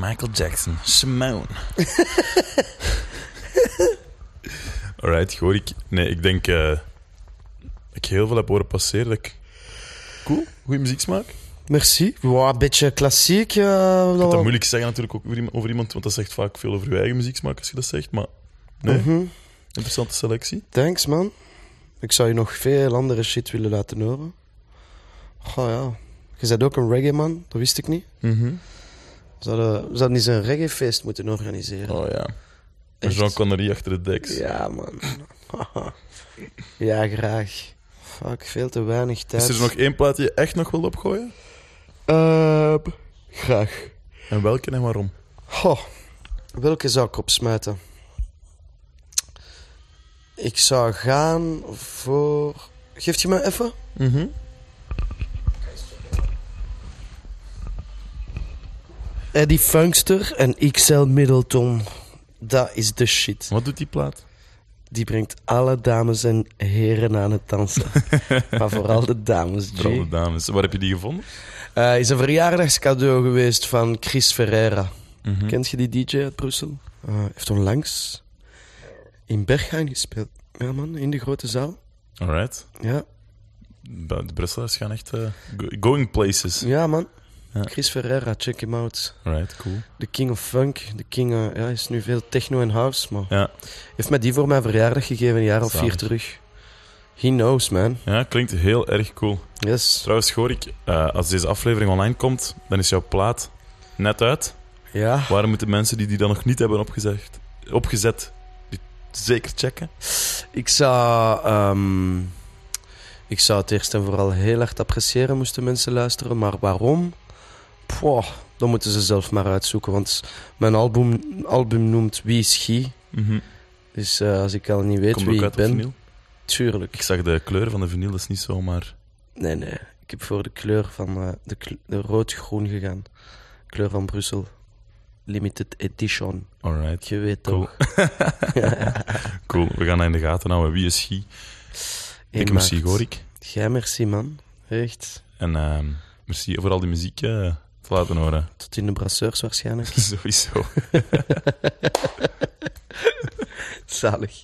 Michael Jackson. Simone. Alright, Gorik. Nee, ik denk eh, dat ik heel veel heb horen passeren. Dat ik... Cool, goede muzieksmaak. Merci. Wow, een beetje klassiek. eh, Ik dat dat wel- moeilijk zeggen natuurlijk ook over iemand, over iemand, want dat zegt vaak veel over je eigen muzieksmaak als je dat zegt. Maar nee, Mhm. interessante selectie. Thanks, man. Ik zou je nog veel andere shit willen laten horen. Goh, ja. Je bent ook een reggae man, dat wist ik niet. Mhm. Zouden, we zouden eens een reggae-feest moeten organiseren. Oh ja. Echt? Jean Connery achter de deks. Ja, man. ja, graag. Fuck, veel te weinig tijd. Is er nog één plaat die je echt nog wil opgooien? Ehm, graag. En welke en waarom? Goh, welke zou ik opsmijten? Ik zou gaan voor... Geeft je me even? Mhm. Eddie Funkster en XL Middleton. Dat is de shit. Wat doet die plaat? Die brengt alle dames en heren aan het dansen. maar vooral de dames, G. Vooral de dames. Waar heb je die gevonden? Eh, is een verjaardagscadeau geweest van Chris Ferreira. Mhm. Kent je die DJ uit Brussel? Eh, heeft onlangs in Berghain gespeeld. Ja, man, in de grote zaal. Alright. Ja, De Brusselaars gaan echt eh, go- going places. ja man. Chris Ferreira, check him out. Alright, cool. De king of funk. De king ja, is nu veel techno en house, maar Ja. heeft mij die voor mijn verjaardag gegeven, een jaar of vier terug. He knows, man. ja, klinkt heel erg cool. Yes. Trouwens, Gorik, eh als deze aflevering online komt, dan is jouw plaat net uit. Ja. Waarom moeten mensen die die dan nog niet hebben opgezet, opgezet die zeker checken? Ik zou, ehm, ik zou het eerst en vooral heel hard appreciëren moesten mensen luisteren. Maar waarom? Poh, dan moeten ze zelf maar uitzoeken. Want mijn album, album noemt Wie is Guy. Mhm. Dus eh, als ik al niet weet Komt wie ik ben... Tuurlijk. Ik zag de kleur van de vinyl, dat is niet zomaar... Nee, nee. Ik heb voor de kleur van eh, de, kle- de rood-groen gegaan. Kleur van Brussel. Limited edition. Alright. Je weet Cool. toch. cool, we gaan dat in de gaten houden. Wie is Guy? Eén merci. Gorik. Jij merci, man. Echt. En ehm, merci voor al die muziek eh, te laten horen. Tot in de brasseurs waarschijnlijk. Sowieso. Zalig.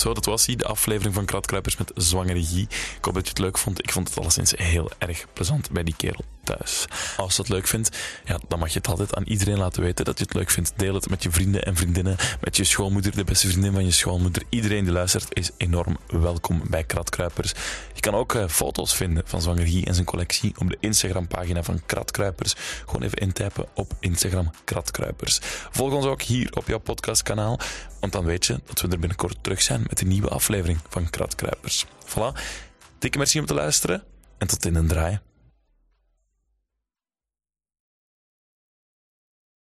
Zo, dat was hij, de aflevering van Kratkruipers met zwangere Guy. Ik hoop dat je het leuk vond. Ik vond het alleszins heel erg plezant bij die kerel thuis. Als je het leuk vindt, ja, dan mag je het altijd aan iedereen laten weten dat je het leuk vindt. Deel het met je vrienden en vriendinnen, met je schoonmoeder, de beste vriendin van je schoonmoeder. Iedereen die luistert is enorm welkom bij Kratkruipers. Je kan ook eh, foto's vinden van Zwanger en zijn collectie op de Instagram-pagina van Kratkruipers. Gewoon even intypen op Instagram Kratkruipers. Volg ons ook hier op jouw podcastkanaal, want dan weet je dat we er binnenkort terug zijn met een nieuwe aflevering van Kratkruipers. Voilà. Dikke merci om te luisteren en tot in een draai.